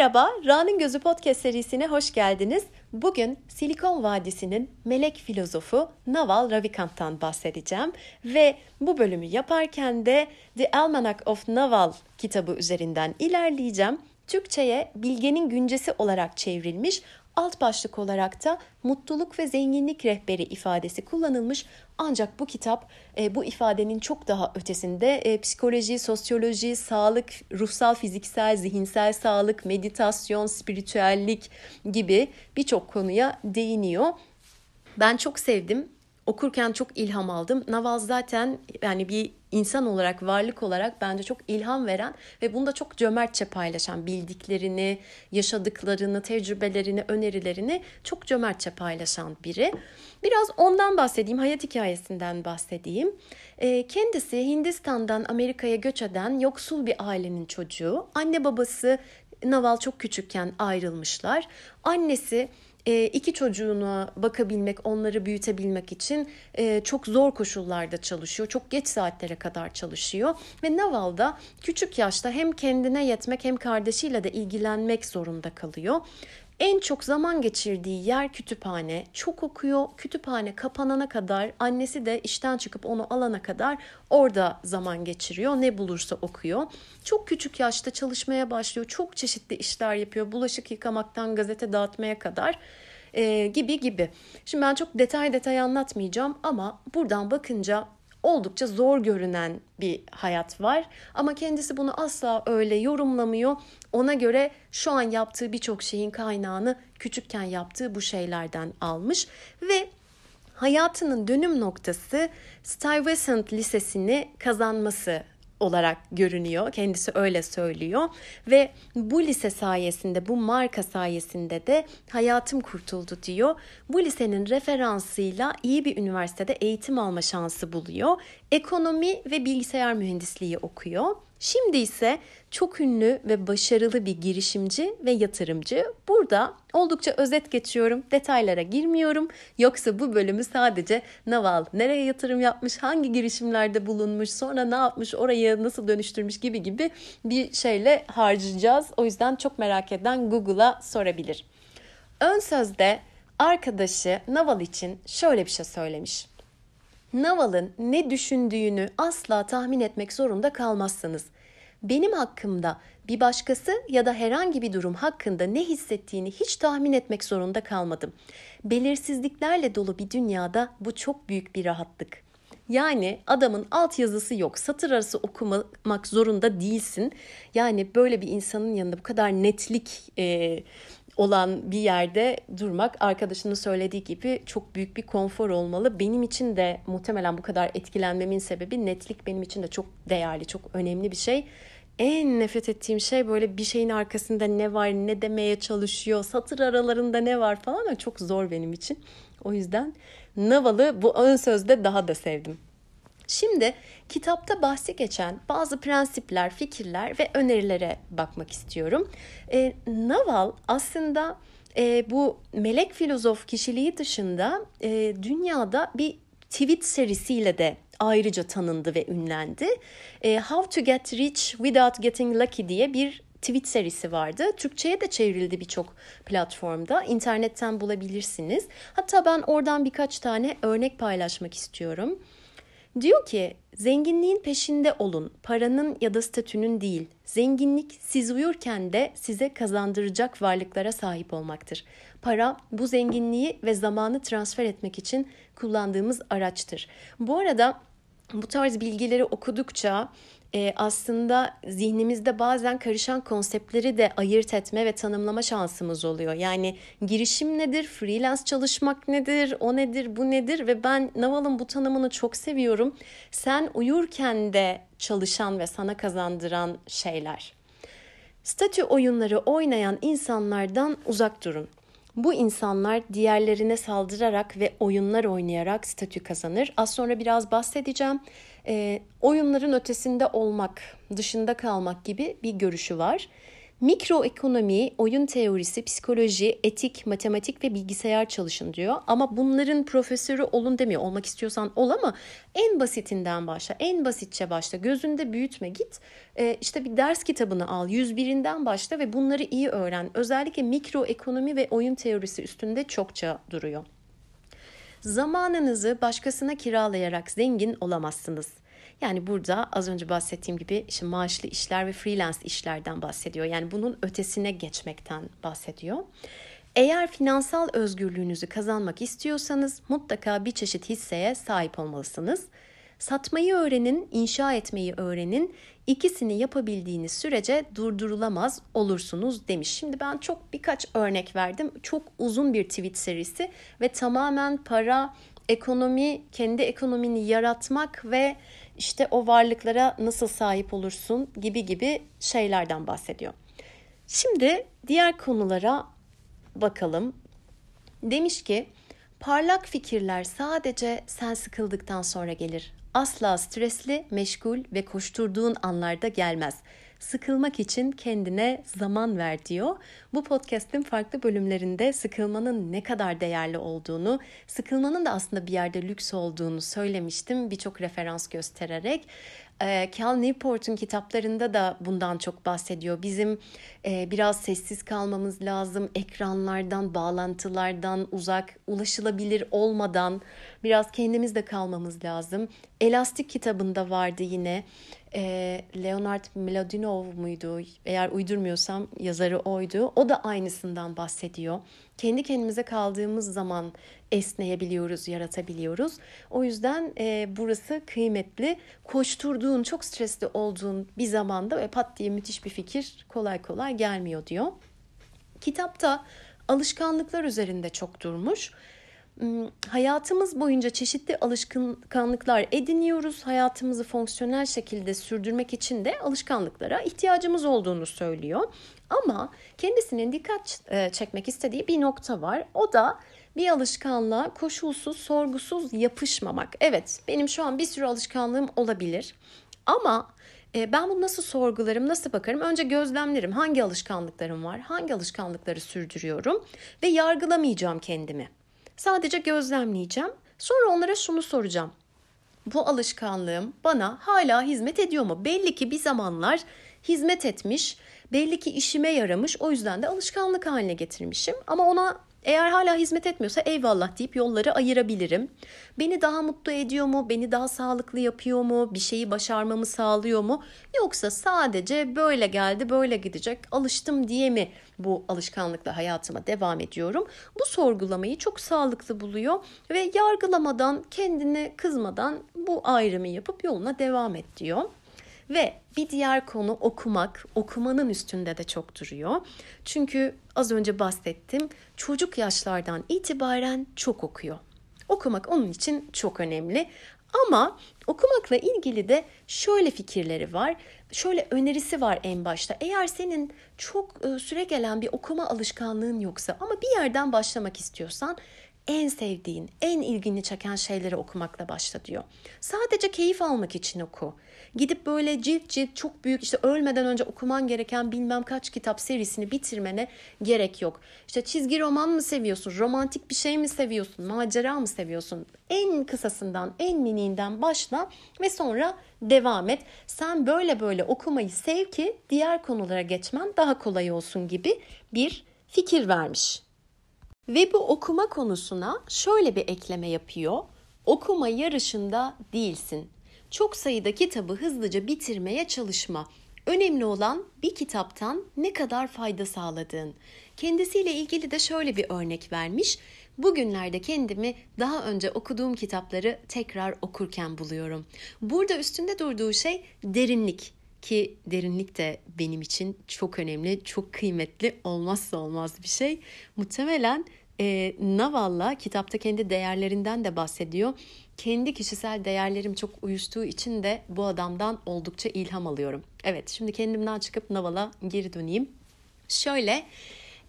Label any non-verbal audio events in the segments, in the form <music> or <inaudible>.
Merhaba, Ra'nın Gözü Podcast serisine hoş geldiniz. Bugün Silikon Vadisi'nin melek filozofu Naval Ravikant'tan bahsedeceğim. Ve bu bölümü yaparken de The Almanac of Naval kitabı üzerinden ilerleyeceğim. Türkçe'ye Bilge'nin Güncesi olarak çevrilmiş alt başlık olarak da mutluluk ve zenginlik rehberi ifadesi kullanılmış. Ancak bu kitap e, bu ifadenin çok daha ötesinde e, psikoloji, sosyoloji, sağlık, ruhsal, fiziksel, zihinsel sağlık, meditasyon, spiritüellik gibi birçok konuya değiniyor. Ben çok sevdim okurken çok ilham aldım. Naval zaten yani bir insan olarak, varlık olarak bence çok ilham veren ve bunu da çok cömertçe paylaşan, bildiklerini, yaşadıklarını, tecrübelerini, önerilerini çok cömertçe paylaşan biri. Biraz ondan bahsedeyim, hayat hikayesinden bahsedeyim. Ee, kendisi Hindistan'dan Amerika'ya göç eden yoksul bir ailenin çocuğu. Anne babası Naval çok küçükken ayrılmışlar. Annesi iki çocuğuna bakabilmek, onları büyütebilmek için e, çok zor koşullarda çalışıyor. Çok geç saatlere kadar çalışıyor. Ve Naval'da küçük yaşta hem kendine yetmek hem kardeşiyle de ilgilenmek zorunda kalıyor. En çok zaman geçirdiği yer kütüphane. Çok okuyor. Kütüphane kapanana kadar annesi de işten çıkıp onu alana kadar orada zaman geçiriyor. Ne bulursa okuyor. Çok küçük yaşta çalışmaya başlıyor. Çok çeşitli işler yapıyor. Bulaşık yıkamaktan gazete dağıtmaya kadar e, gibi gibi. Şimdi ben çok detay detay anlatmayacağım ama buradan bakınca oldukça zor görünen bir hayat var. Ama kendisi bunu asla öyle yorumlamıyor. Ona göre şu an yaptığı birçok şeyin kaynağını küçükken yaptığı bu şeylerden almış ve hayatının dönüm noktası Stuyvesant Lisesi'ni kazanması olarak görünüyor. Kendisi öyle söylüyor ve bu lise sayesinde, bu marka sayesinde de hayatım kurtuldu diyor. Bu lisenin referansıyla iyi bir üniversitede eğitim alma şansı buluyor. Ekonomi ve bilgisayar mühendisliği okuyor. Şimdi ise çok ünlü ve başarılı bir girişimci ve yatırımcı. Burada oldukça özet geçiyorum, detaylara girmiyorum. Yoksa bu bölümü sadece Naval nereye yatırım yapmış, hangi girişimlerde bulunmuş, sonra ne yapmış, orayı nasıl dönüştürmüş gibi gibi bir şeyle harcayacağız. O yüzden çok merak eden Google'a sorabilir. Ön sözde arkadaşı Naval için şöyle bir şey söylemiş. Naval'ın ne düşündüğünü asla tahmin etmek zorunda kalmazsınız. Benim hakkımda bir başkası ya da herhangi bir durum hakkında ne hissettiğini hiç tahmin etmek zorunda kalmadım. Belirsizliklerle dolu bir dünyada bu çok büyük bir rahatlık. Yani adamın alt yazısı yok. Satır arası okumak zorunda değilsin. Yani böyle bir insanın yanında bu kadar netlik e, olan bir yerde durmak arkadaşının söylediği gibi çok büyük bir konfor olmalı. Benim için de muhtemelen bu kadar etkilenmemin sebebi netlik benim için de çok değerli, çok önemli bir şey. En nefret ettiğim şey böyle bir şeyin arkasında ne var, ne demeye çalışıyor, satır aralarında ne var falan çok zor benim için. O yüzden Naval'ı bu ön sözde daha da sevdim. Şimdi kitapta bahsi geçen bazı prensipler, fikirler ve önerilere bakmak istiyorum. E, Naval aslında e, bu melek filozof kişiliği dışında e, dünyada bir tweet serisiyle de ayrıca tanındı ve ünlendi. E, How to Get Rich Without Getting Lucky diye bir tweet serisi vardı. Türkçe'ye de çevrildi birçok platformda. İnternetten bulabilirsiniz. Hatta ben oradan birkaç tane örnek paylaşmak istiyorum. Diyor ki zenginliğin peşinde olun. Paranın ya da statünün değil. Zenginlik siz uyurken de size kazandıracak varlıklara sahip olmaktır. Para bu zenginliği ve zamanı transfer etmek için kullandığımız araçtır. Bu arada bu tarz bilgileri okudukça e, aslında zihnimizde bazen karışan konseptleri de ayırt etme ve tanımlama şansımız oluyor. Yani girişim nedir, freelance çalışmak nedir, o nedir, bu nedir ve ben Naval'ın bu tanımını çok seviyorum. Sen uyurken de çalışan ve sana kazandıran şeyler. Statü oyunları oynayan insanlardan uzak durun. Bu insanlar diğerlerine saldırarak ve oyunlar oynayarak statü kazanır. Az sonra biraz bahsedeceğim. E, oyunların ötesinde olmak, dışında kalmak gibi bir görüşü var. Mikroekonomi, oyun teorisi, psikoloji, etik, matematik ve bilgisayar çalışın diyor. Ama bunların profesörü olun demiyor. Olmak istiyorsan ol ama en basitinden başla. En basitçe başla. Gözünde büyütme git. Ee, işte bir ders kitabını al. 101'inden başla ve bunları iyi öğren. Özellikle mikroekonomi ve oyun teorisi üstünde çokça duruyor. Zamanınızı başkasına kiralayarak zengin olamazsınız. Yani burada az önce bahsettiğim gibi işte maaşlı işler ve freelance işlerden bahsediyor. Yani bunun ötesine geçmekten bahsediyor. Eğer finansal özgürlüğünüzü kazanmak istiyorsanız mutlaka bir çeşit hisseye sahip olmalısınız. Satmayı öğrenin, inşa etmeyi öğrenin. İkisini yapabildiğiniz sürece durdurulamaz olursunuz demiş. Şimdi ben çok birkaç örnek verdim. Çok uzun bir tweet serisi ve tamamen para, ekonomi, kendi ekonomini yaratmak ve işte o varlıklara nasıl sahip olursun gibi gibi şeylerden bahsediyor. Şimdi diğer konulara bakalım. Demiş ki parlak fikirler sadece sen sıkıldıktan sonra gelir. Asla stresli, meşgul ve koşturduğun anlarda gelmez sıkılmak için kendine zaman ver diyor. Bu podcast'in farklı bölümlerinde sıkılmanın ne kadar değerli olduğunu, sıkılmanın da aslında bir yerde lüks olduğunu söylemiştim birçok referans göstererek. Ee, Cal Newport'un kitaplarında da bundan çok bahsediyor. Bizim e, biraz sessiz kalmamız lazım. Ekranlardan, bağlantılardan uzak, ulaşılabilir olmadan biraz kendimizde kalmamız lazım. Elastik kitabında vardı yine e, Leonard Mlodinov muydu? Eğer uydurmuyorsam yazarı oydu. O da aynısından bahsediyor. Kendi kendimize kaldığımız zaman esneyebiliyoruz, yaratabiliyoruz. O yüzden e, burası kıymetli. Koşturduğun, çok stresli olduğun bir zamanda ve pat diye müthiş bir fikir kolay kolay gelmiyor diyor. Kitapta alışkanlıklar üzerinde çok durmuş. Hmm, hayatımız boyunca çeşitli alışkanlıklar ediniyoruz. Hayatımızı fonksiyonel şekilde sürdürmek için de alışkanlıklara ihtiyacımız olduğunu söylüyor. Ama kendisinin dikkat e, çekmek istediği bir nokta var. O da bir alışkanlığa koşulsuz, sorgusuz yapışmamak. Evet, benim şu an bir sürü alışkanlığım olabilir. Ama e, ben bunu nasıl sorgularım, nasıl bakarım? Önce gözlemlerim. Hangi alışkanlıklarım var? Hangi alışkanlıkları sürdürüyorum? Ve yargılamayacağım kendimi. Sadece gözlemleyeceğim. Sonra onlara şunu soracağım. Bu alışkanlığım bana hala hizmet ediyor mu? Belli ki bir zamanlar hizmet etmiş, belli ki işime yaramış. O yüzden de alışkanlık haline getirmişim. Ama ona eğer hala hizmet etmiyorsa eyvallah deyip yolları ayırabilirim. Beni daha mutlu ediyor mu? Beni daha sağlıklı yapıyor mu? Bir şeyi başarmamı sağlıyor mu? Yoksa sadece böyle geldi, böyle gidecek, alıştım diye mi bu alışkanlıkla hayatıma devam ediyorum? Bu sorgulamayı çok sağlıklı buluyor ve yargılamadan, kendine kızmadan bu ayrımı yapıp yoluna devam et diyor. Ve bir diğer konu okumak. Okumanın üstünde de çok duruyor. Çünkü az önce bahsettim. Çocuk yaşlardan itibaren çok okuyor. Okumak onun için çok önemli. Ama okumakla ilgili de şöyle fikirleri var. Şöyle önerisi var en başta. Eğer senin çok e, süre gelen bir okuma alışkanlığın yoksa ama bir yerden başlamak istiyorsan en sevdiğin, en ilgini çeken şeyleri okumakla başla diyor. Sadece keyif almak için oku. Gidip böyle cilt cilt çok büyük işte ölmeden önce okuman gereken bilmem kaç kitap serisini bitirmene gerek yok. İşte çizgi roman mı seviyorsun, romantik bir şey mi seviyorsun, macera mı seviyorsun? En kısasından, en miniğinden başla ve sonra devam et. Sen böyle böyle okumayı sev ki diğer konulara geçmen daha kolay olsun gibi bir fikir vermiş. Ve bu okuma konusuna şöyle bir ekleme yapıyor. Okuma yarışında değilsin. Çok sayıda kitabı hızlıca bitirmeye çalışma. Önemli olan bir kitaptan ne kadar fayda sağladığın. Kendisiyle ilgili de şöyle bir örnek vermiş. Bugünlerde kendimi daha önce okuduğum kitapları tekrar okurken buluyorum. Burada üstünde durduğu şey derinlik ki derinlik de benim için çok önemli, çok kıymetli, olmazsa olmaz bir şey. Muhtemelen e, Naval'la kitapta kendi değerlerinden de bahsediyor. Kendi kişisel değerlerim çok uyuştuğu için de bu adamdan oldukça ilham alıyorum. Evet şimdi kendimden çıkıp Naval'a geri döneyim. Şöyle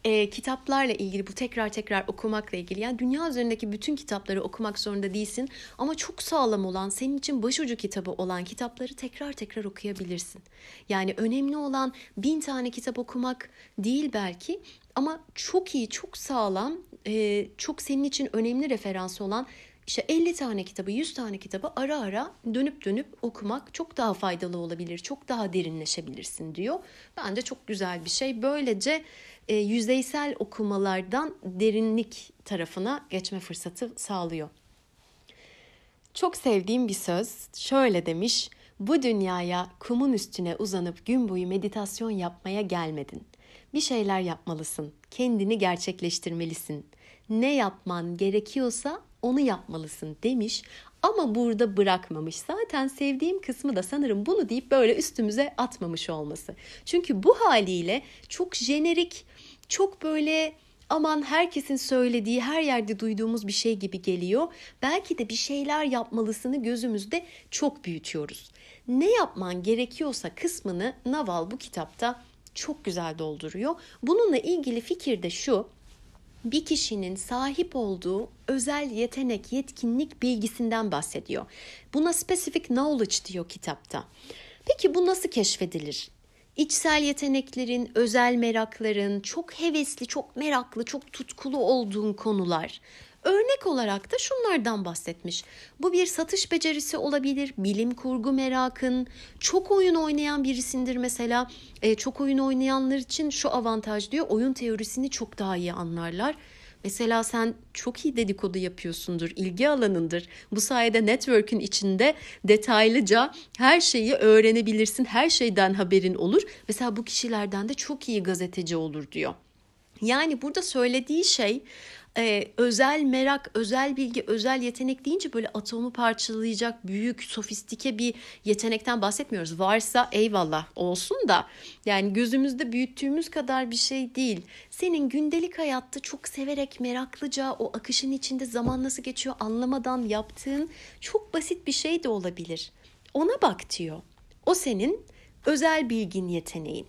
e, kitaplarla ilgili bu tekrar tekrar okumakla ilgili yani dünya üzerindeki bütün kitapları okumak zorunda değilsin ama çok sağlam olan senin için başucu kitabı olan kitapları tekrar tekrar okuyabilirsin. Yani önemli olan bin tane kitap okumak değil belki ama çok iyi çok sağlam e, çok senin için önemli referans olan işte 50 tane kitabı, 100 tane kitabı ara ara dönüp dönüp okumak çok daha faydalı olabilir. Çok daha derinleşebilirsin diyor. Bence çok güzel bir şey. Böylece e, yüzeysel okumalardan derinlik tarafına geçme fırsatı sağlıyor. Çok sevdiğim bir söz şöyle demiş. Bu dünyaya kumun üstüne uzanıp gün boyu meditasyon yapmaya gelmedin. Bir şeyler yapmalısın. Kendini gerçekleştirmelisin. Ne yapman gerekiyorsa onu yapmalısın demiş ama burada bırakmamış. Zaten sevdiğim kısmı da sanırım bunu deyip böyle üstümüze atmamış olması. Çünkü bu haliyle çok jenerik, çok böyle aman herkesin söylediği, her yerde duyduğumuz bir şey gibi geliyor. Belki de bir şeyler yapmalısını gözümüzde çok büyütüyoruz. Ne yapman gerekiyorsa kısmını Naval bu kitapta çok güzel dolduruyor. Bununla ilgili fikir de şu bir kişinin sahip olduğu özel yetenek, yetkinlik bilgisinden bahsediyor. Buna specific knowledge diyor kitapta. Peki bu nasıl keşfedilir? İçsel yeteneklerin, özel merakların, çok hevesli, çok meraklı, çok tutkulu olduğun konular. Örnek olarak da şunlardan bahsetmiş. Bu bir satış becerisi olabilir, bilim kurgu merakın, çok oyun oynayan birisindir mesela. E, çok oyun oynayanlar için şu avantaj diyor, oyun teorisini çok daha iyi anlarlar. Mesela sen çok iyi dedikodu yapıyorsundur, ilgi alanındır. Bu sayede network'ün içinde detaylıca her şeyi öğrenebilirsin, her şeyden haberin olur. Mesela bu kişilerden de çok iyi gazeteci olur diyor. Yani burada söylediği şey e, özel merak, özel bilgi, özel yetenek deyince böyle atomu parçalayacak büyük, sofistike bir yetenekten bahsetmiyoruz. Varsa eyvallah olsun da yani gözümüzde büyüttüğümüz kadar bir şey değil. Senin gündelik hayatta çok severek, meraklıca o akışın içinde zaman nasıl geçiyor anlamadan yaptığın çok basit bir şey de olabilir. Ona bak diyor. O senin özel bilgin, yeteneğin.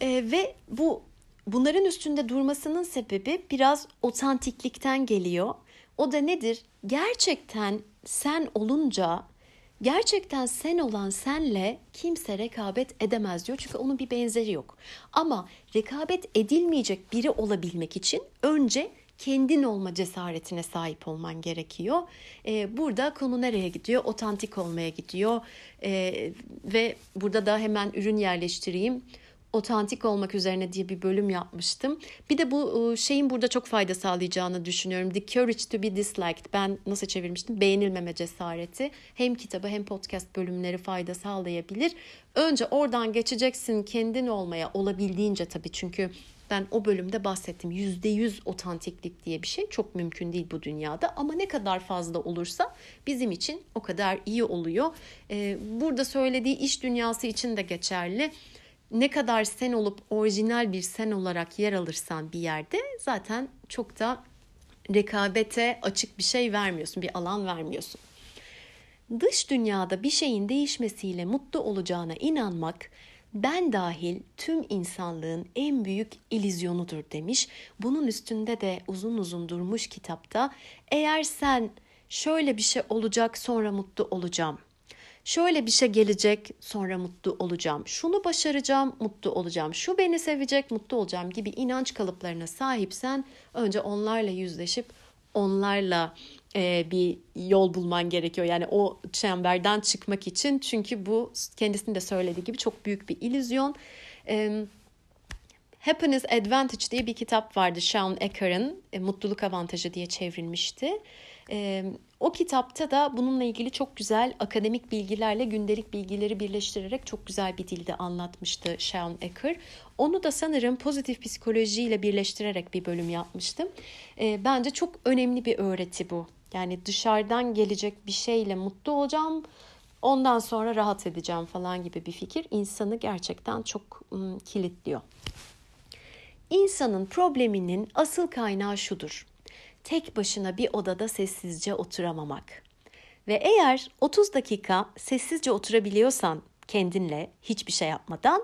Ee, ve bu Bunların üstünde durmasının sebebi biraz otantiklikten geliyor. O da nedir? Gerçekten sen olunca, gerçekten sen olan senle kimse rekabet edemez diyor. Çünkü onun bir benzeri yok. Ama rekabet edilmeyecek biri olabilmek için önce kendin olma cesaretine sahip olman gerekiyor. Ee, burada konu nereye gidiyor? Otantik olmaya gidiyor. Ee, ve burada da hemen ürün yerleştireyim otantik olmak üzerine diye bir bölüm yapmıştım. Bir de bu ıı, şeyin burada çok fayda sağlayacağını düşünüyorum. The Courage to be Disliked. Ben nasıl çevirmiştim? Beğenilmeme cesareti. Hem kitabı hem podcast bölümleri fayda sağlayabilir. Önce oradan geçeceksin kendin olmaya olabildiğince tabii çünkü ben o bölümde bahsettim. Yüzde yüz otantiklik diye bir şey çok mümkün değil bu dünyada. Ama ne kadar fazla olursa bizim için o kadar iyi oluyor. Ee, burada söylediği iş dünyası için de geçerli ne kadar sen olup orijinal bir sen olarak yer alırsan bir yerde zaten çok da rekabete açık bir şey vermiyorsun, bir alan vermiyorsun. Dış dünyada bir şeyin değişmesiyle mutlu olacağına inanmak ben dahil tüm insanlığın en büyük ilizyonudur demiş. Bunun üstünde de uzun uzun durmuş kitapta. Eğer sen şöyle bir şey olacak sonra mutlu olacağım şöyle bir şey gelecek sonra mutlu olacağım. Şunu başaracağım, mutlu olacağım. Şu beni sevecek, mutlu olacağım gibi inanç kalıplarına sahipsen önce onlarla yüzleşip onlarla e, bir yol bulman gerekiyor. Yani o çemberden çıkmak için çünkü bu kendisinin de söylediği gibi çok büyük bir illüzyon. E, Happiness Advantage diye bir kitap vardı Sean Ecker'ın e, Mutluluk Avantajı diye çevrilmişti. E, o kitapta da bununla ilgili çok güzel akademik bilgilerle gündelik bilgileri birleştirerek çok güzel bir dilde anlatmıştı Sean Ecker. Onu da sanırım pozitif psikolojiyle birleştirerek bir bölüm yapmıştım. E, bence çok önemli bir öğreti bu. Yani dışarıdan gelecek bir şeyle mutlu olacağım, ondan sonra rahat edeceğim falan gibi bir fikir insanı gerçekten çok kilitliyor. İnsanın probleminin asıl kaynağı şudur tek başına bir odada sessizce oturamamak. Ve eğer 30 dakika sessizce oturabiliyorsan kendinle hiçbir şey yapmadan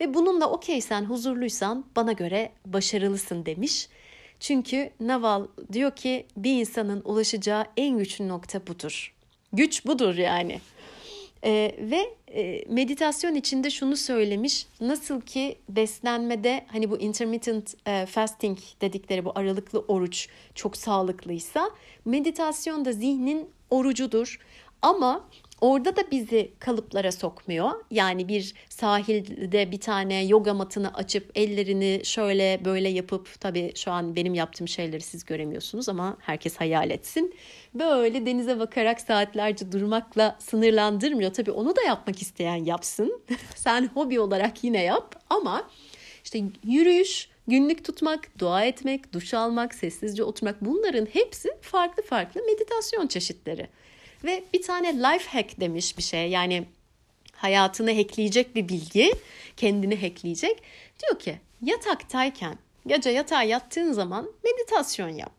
Ve bununla okeysen, huzurluysan bana göre başarılısın demiş. Çünkü Naval diyor ki bir insanın ulaşacağı en güçlü nokta budur. Güç budur yani. Ee, ve e, meditasyon içinde şunu söylemiş. Nasıl ki beslenmede hani bu intermittent e, fasting dedikleri bu aralıklı oruç çok sağlıklıysa meditasyon da zihnin orucudur. Ama Orada da bizi kalıplara sokmuyor. Yani bir sahilde bir tane yoga matını açıp ellerini şöyle böyle yapıp tabii şu an benim yaptığım şeyleri siz göremiyorsunuz ama herkes hayal etsin. Böyle denize bakarak saatlerce durmakla sınırlandırmıyor. Tabii onu da yapmak isteyen yapsın. <laughs> Sen hobi olarak yine yap ama işte yürüyüş, günlük tutmak, dua etmek, duş almak, sessizce oturmak bunların hepsi farklı farklı meditasyon çeşitleri. Ve bir tane life hack demiş bir şey. Yani hayatını hackleyecek bir bilgi, kendini hackleyecek. Diyor ki yataktayken gece yatağa yattığın zaman meditasyon yap.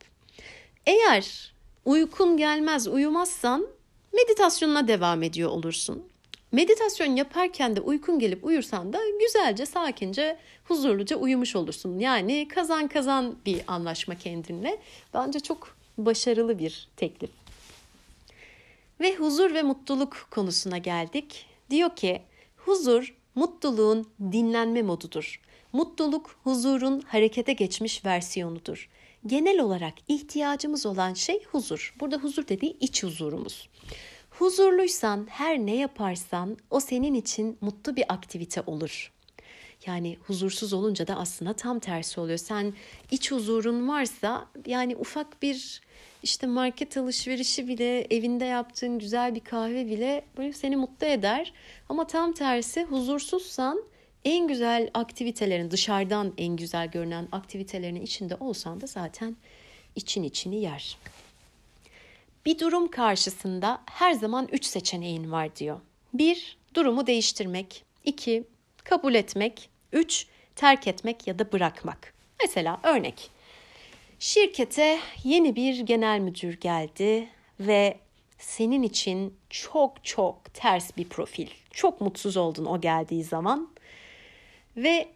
Eğer uykun gelmez, uyumazsan meditasyonuna devam ediyor olursun. Meditasyon yaparken de uykun gelip uyursan da güzelce, sakince, huzurluca uyumuş olursun. Yani kazan kazan bir anlaşma kendinle. Bence çok başarılı bir teklif. Ve huzur ve mutluluk konusuna geldik. Diyor ki huzur mutluluğun dinlenme modudur. Mutluluk huzurun harekete geçmiş versiyonudur. Genel olarak ihtiyacımız olan şey huzur. Burada huzur dediği iç huzurumuz. Huzurluysan her ne yaparsan o senin için mutlu bir aktivite olur. Yani huzursuz olunca da aslında tam tersi oluyor. Sen iç huzurun varsa yani ufak bir işte market alışverişi bile, evinde yaptığın güzel bir kahve bile böyle seni mutlu eder. Ama tam tersi huzursuzsan en güzel aktivitelerin dışarıdan en güzel görünen aktivitelerin içinde olsan da zaten için içini yer. Bir durum karşısında her zaman üç seçeneğin var diyor. Bir, durumu değiştirmek. iki kabul etmek. Üç, terk etmek ya da bırakmak. Mesela örnek. Şirkete yeni bir genel müdür geldi ve senin için çok çok ters bir profil. Çok mutsuz oldun o geldiği zaman. Ve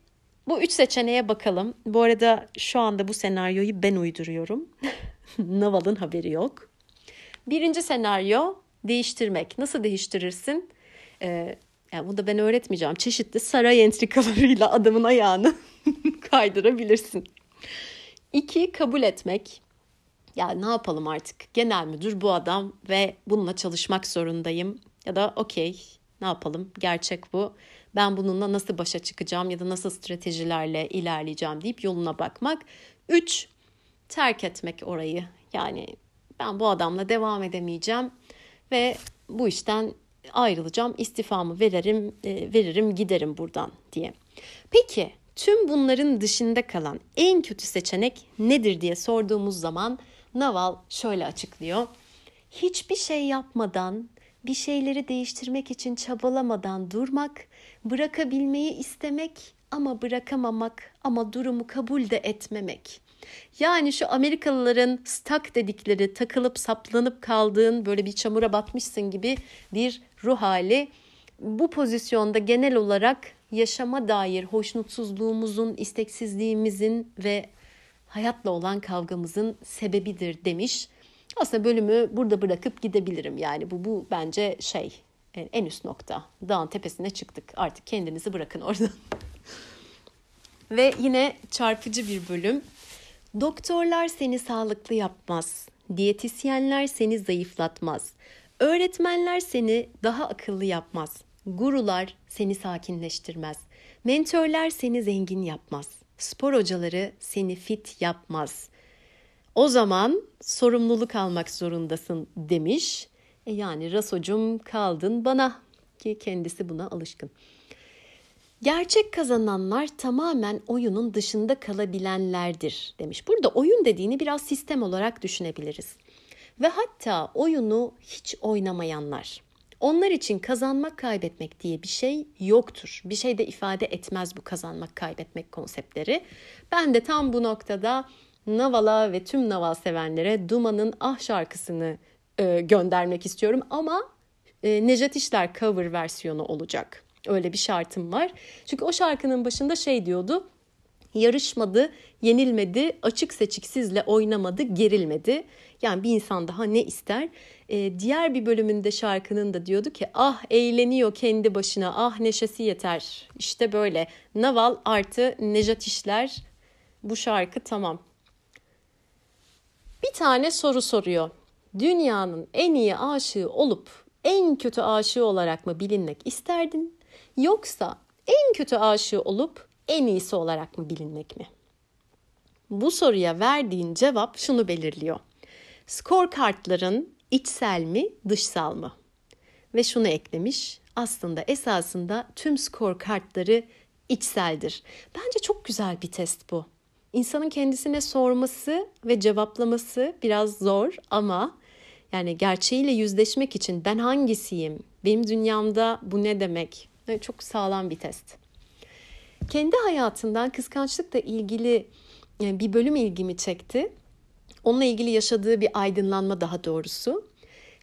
bu üç seçeneğe bakalım. Bu arada şu anda bu senaryoyu ben uyduruyorum. <laughs> Naval'ın haberi yok. Birinci senaryo değiştirmek. Nasıl değiştirirsin? Ee, yani bunu da ben öğretmeyeceğim. Çeşitli saray entrikalarıyla adamın ayağını <laughs> kaydırabilirsin. İki, kabul etmek. Ya ne yapalım artık? Genel müdür bu adam ve bununla çalışmak zorundayım. Ya da okey ne yapalım? Gerçek bu. Ben bununla nasıl başa çıkacağım ya da nasıl stratejilerle ilerleyeceğim deyip yoluna bakmak. Üç, terk etmek orayı. Yani ben bu adamla devam edemeyeceğim ve bu işten ayrılacağım, istifamı veririm, e, veririm, giderim buradan diye. Peki Tüm bunların dışında kalan en kötü seçenek nedir diye sorduğumuz zaman Naval şöyle açıklıyor. Hiçbir şey yapmadan, bir şeyleri değiştirmek için çabalamadan durmak, bırakabilmeyi istemek ama bırakamamak ama durumu kabul de etmemek. Yani şu Amerikalıların stuck dedikleri takılıp saplanıp kaldığın böyle bir çamura batmışsın gibi bir ruh hali. Bu pozisyonda genel olarak yaşama dair hoşnutsuzluğumuzun, isteksizliğimizin ve hayatla olan kavgamızın sebebidir demiş. Aslında bölümü burada bırakıp gidebilirim. Yani bu bu bence şey en üst nokta. Dağın tepesine çıktık. Artık kendinizi bırakın oradan. <laughs> ve yine çarpıcı bir bölüm. Doktorlar seni sağlıklı yapmaz. Diyetisyenler seni zayıflatmaz. Öğretmenler seni daha akıllı yapmaz. Gurular seni sakinleştirmez. Mentörler seni zengin yapmaz. Spor hocaları seni fit yapmaz. O zaman sorumluluk almak zorundasın demiş. E yani rasocum kaldın bana ki kendisi buna alışkın. Gerçek kazananlar tamamen oyunun dışında kalabilenlerdir demiş. Burada oyun dediğini biraz sistem olarak düşünebiliriz. Ve hatta oyunu hiç oynamayanlar. Onlar için kazanmak kaybetmek diye bir şey yoktur. Bir şey de ifade etmez bu kazanmak kaybetmek konseptleri. Ben de tam bu noktada Naval'a ve tüm Naval sevenlere Duman'ın Ah şarkısını e, göndermek istiyorum ama e, Nejat İşler cover versiyonu olacak. öyle bir şartım var. Çünkü o şarkının başında şey diyordu. Yarışmadı, yenilmedi, açık seçik sizle oynamadı, gerilmedi. Yani bir insan daha ne ister? Ee, diğer bir bölümünde şarkının da diyordu ki ah eğleniyor kendi başına, ah neşesi yeter. İşte böyle Naval artı Nejat İşler bu şarkı tamam. Bir tane soru soruyor. Dünyanın en iyi aşığı olup en kötü aşığı olarak mı bilinmek isterdin? Yoksa en kötü aşığı olup en iyisi olarak mı bilinmek mi? Bu soruya verdiğin cevap şunu belirliyor. Skor kartların içsel mi, dışsal mı? Ve şunu eklemiş. Aslında esasında tüm skor kartları içseldir. Bence çok güzel bir test bu. İnsanın kendisine sorması ve cevaplaması biraz zor ama yani gerçeğiyle yüzleşmek için ben hangisiyim? Benim dünyamda bu ne demek? Çok sağlam bir test. Kendi hayatından kıskançlıkla ilgili yani bir bölüm ilgimi çekti. Onunla ilgili yaşadığı bir aydınlanma daha doğrusu.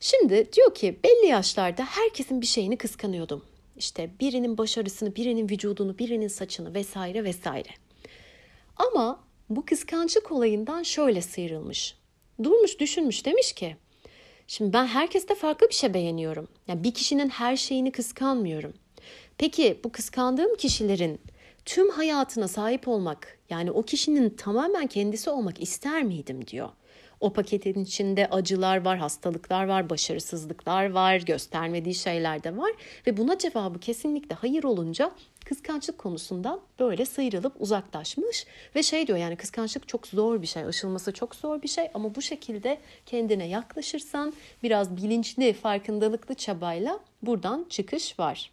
Şimdi diyor ki belli yaşlarda herkesin bir şeyini kıskanıyordum. İşte birinin başarısını, birinin vücudunu, birinin saçını vesaire vesaire. Ama bu kıskançlık olayından şöyle sıyrılmış. Durmuş düşünmüş demiş ki Şimdi ben herkeste farklı bir şey beğeniyorum. Yani bir kişinin her şeyini kıskanmıyorum. Peki bu kıskandığım kişilerin tüm hayatına sahip olmak yani o kişinin tamamen kendisi olmak ister miydim diyor. O paketin içinde acılar var, hastalıklar var, başarısızlıklar var, göstermediği şeyler de var ve buna cevabı kesinlikle hayır olunca kıskançlık konusundan böyle sıyrılıp uzaklaşmış ve şey diyor yani kıskançlık çok zor bir şey, aşılması çok zor bir şey ama bu şekilde kendine yaklaşırsan biraz bilinçli, farkındalıklı çabayla buradan çıkış var.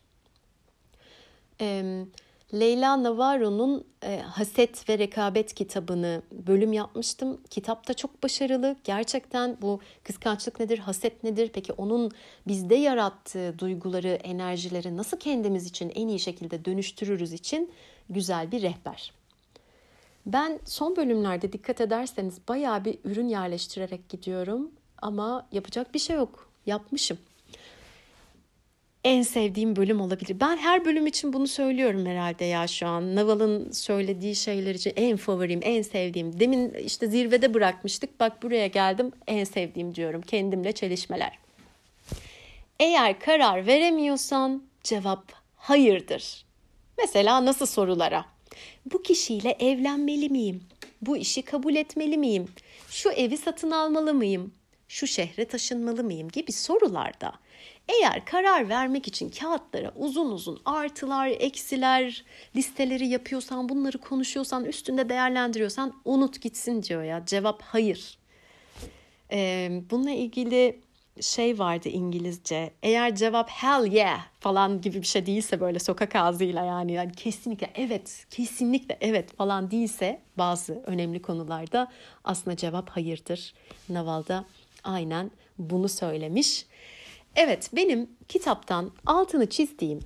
Ee, Leyla Navarro'nun e, Haset ve Rekabet kitabını bölüm yapmıştım. Kitap da çok başarılı. Gerçekten bu kıskançlık nedir, haset nedir? Peki onun bizde yarattığı duyguları, enerjileri nasıl kendimiz için en iyi şekilde dönüştürürüz için güzel bir rehber. Ben son bölümlerde dikkat ederseniz bayağı bir ürün yerleştirerek gidiyorum ama yapacak bir şey yok. Yapmışım en sevdiğim bölüm olabilir. Ben her bölüm için bunu söylüyorum herhalde ya şu an. Naval'ın söylediği şeyler için en favorim, en sevdiğim. Demin işte zirvede bırakmıştık. Bak buraya geldim en sevdiğim diyorum. Kendimle çelişmeler. Eğer karar veremiyorsan cevap hayırdır. Mesela nasıl sorulara? Bu kişiyle evlenmeli miyim? Bu işi kabul etmeli miyim? Şu evi satın almalı mıyım? Şu şehre taşınmalı mıyım gibi sorularda eğer karar vermek için kağıtlara uzun uzun artılar, eksiler, listeleri yapıyorsan, bunları konuşuyorsan, üstünde değerlendiriyorsan unut gitsin diyor ya. Cevap hayır. Ee, bununla ilgili şey vardı İngilizce. Eğer cevap hell yeah falan gibi bir şey değilse böyle sokak ağzıyla yani, yani kesinlikle evet, kesinlikle evet falan değilse bazı önemli konularda aslında cevap hayırdır. Naval'da aynen bunu söylemiş. Evet benim kitaptan altını çizdiğim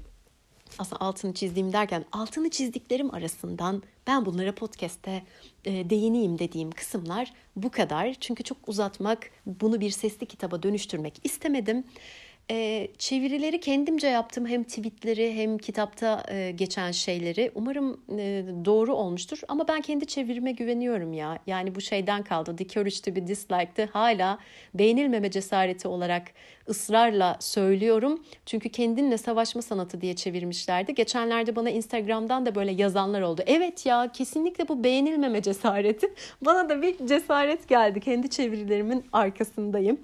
aslında altını çizdiğim derken altını çizdiklerim arasından ben bunlara podcast'te e, değineyim dediğim kısımlar bu kadar. Çünkü çok uzatmak, bunu bir sesli kitaba dönüştürmek istemedim. E, çevirileri kendimce yaptım. Hem tweetleri hem kitapta e, geçen şeyleri. Umarım e, doğru olmuştur. Ama ben kendi çevirime güveniyorum ya. Yani bu şeyden kaldı. The Courage to be Disliked'ı hala beğenilmeme cesareti olarak ısrarla söylüyorum. Çünkü kendinle savaşma sanatı diye çevirmişlerdi. Geçenlerde bana Instagram'dan da böyle yazanlar oldu. Evet ya kesinlikle bu beğenilmeme cesareti. <laughs> Bana da bir cesaret geldi. Kendi çevirilerimin arkasındayım.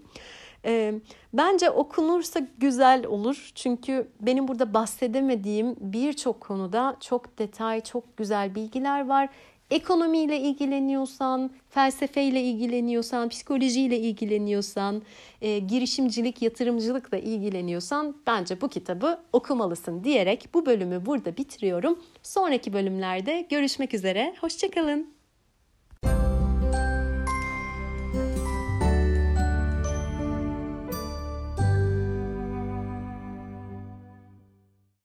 E, bence okunursa güzel olur. Çünkü benim burada bahsedemediğim birçok konuda çok detay, çok güzel bilgiler var. Ekonomiyle ilgileniyorsan, felsefeyle ilgileniyorsan, psikolojiyle ilgileniyorsan, e, girişimcilik, yatırımcılıkla ilgileniyorsan bence bu kitabı okumalısın diyerek bu bölümü burada bitiriyorum. Sonraki bölümlerde görüşmek üzere. Hoşçakalın.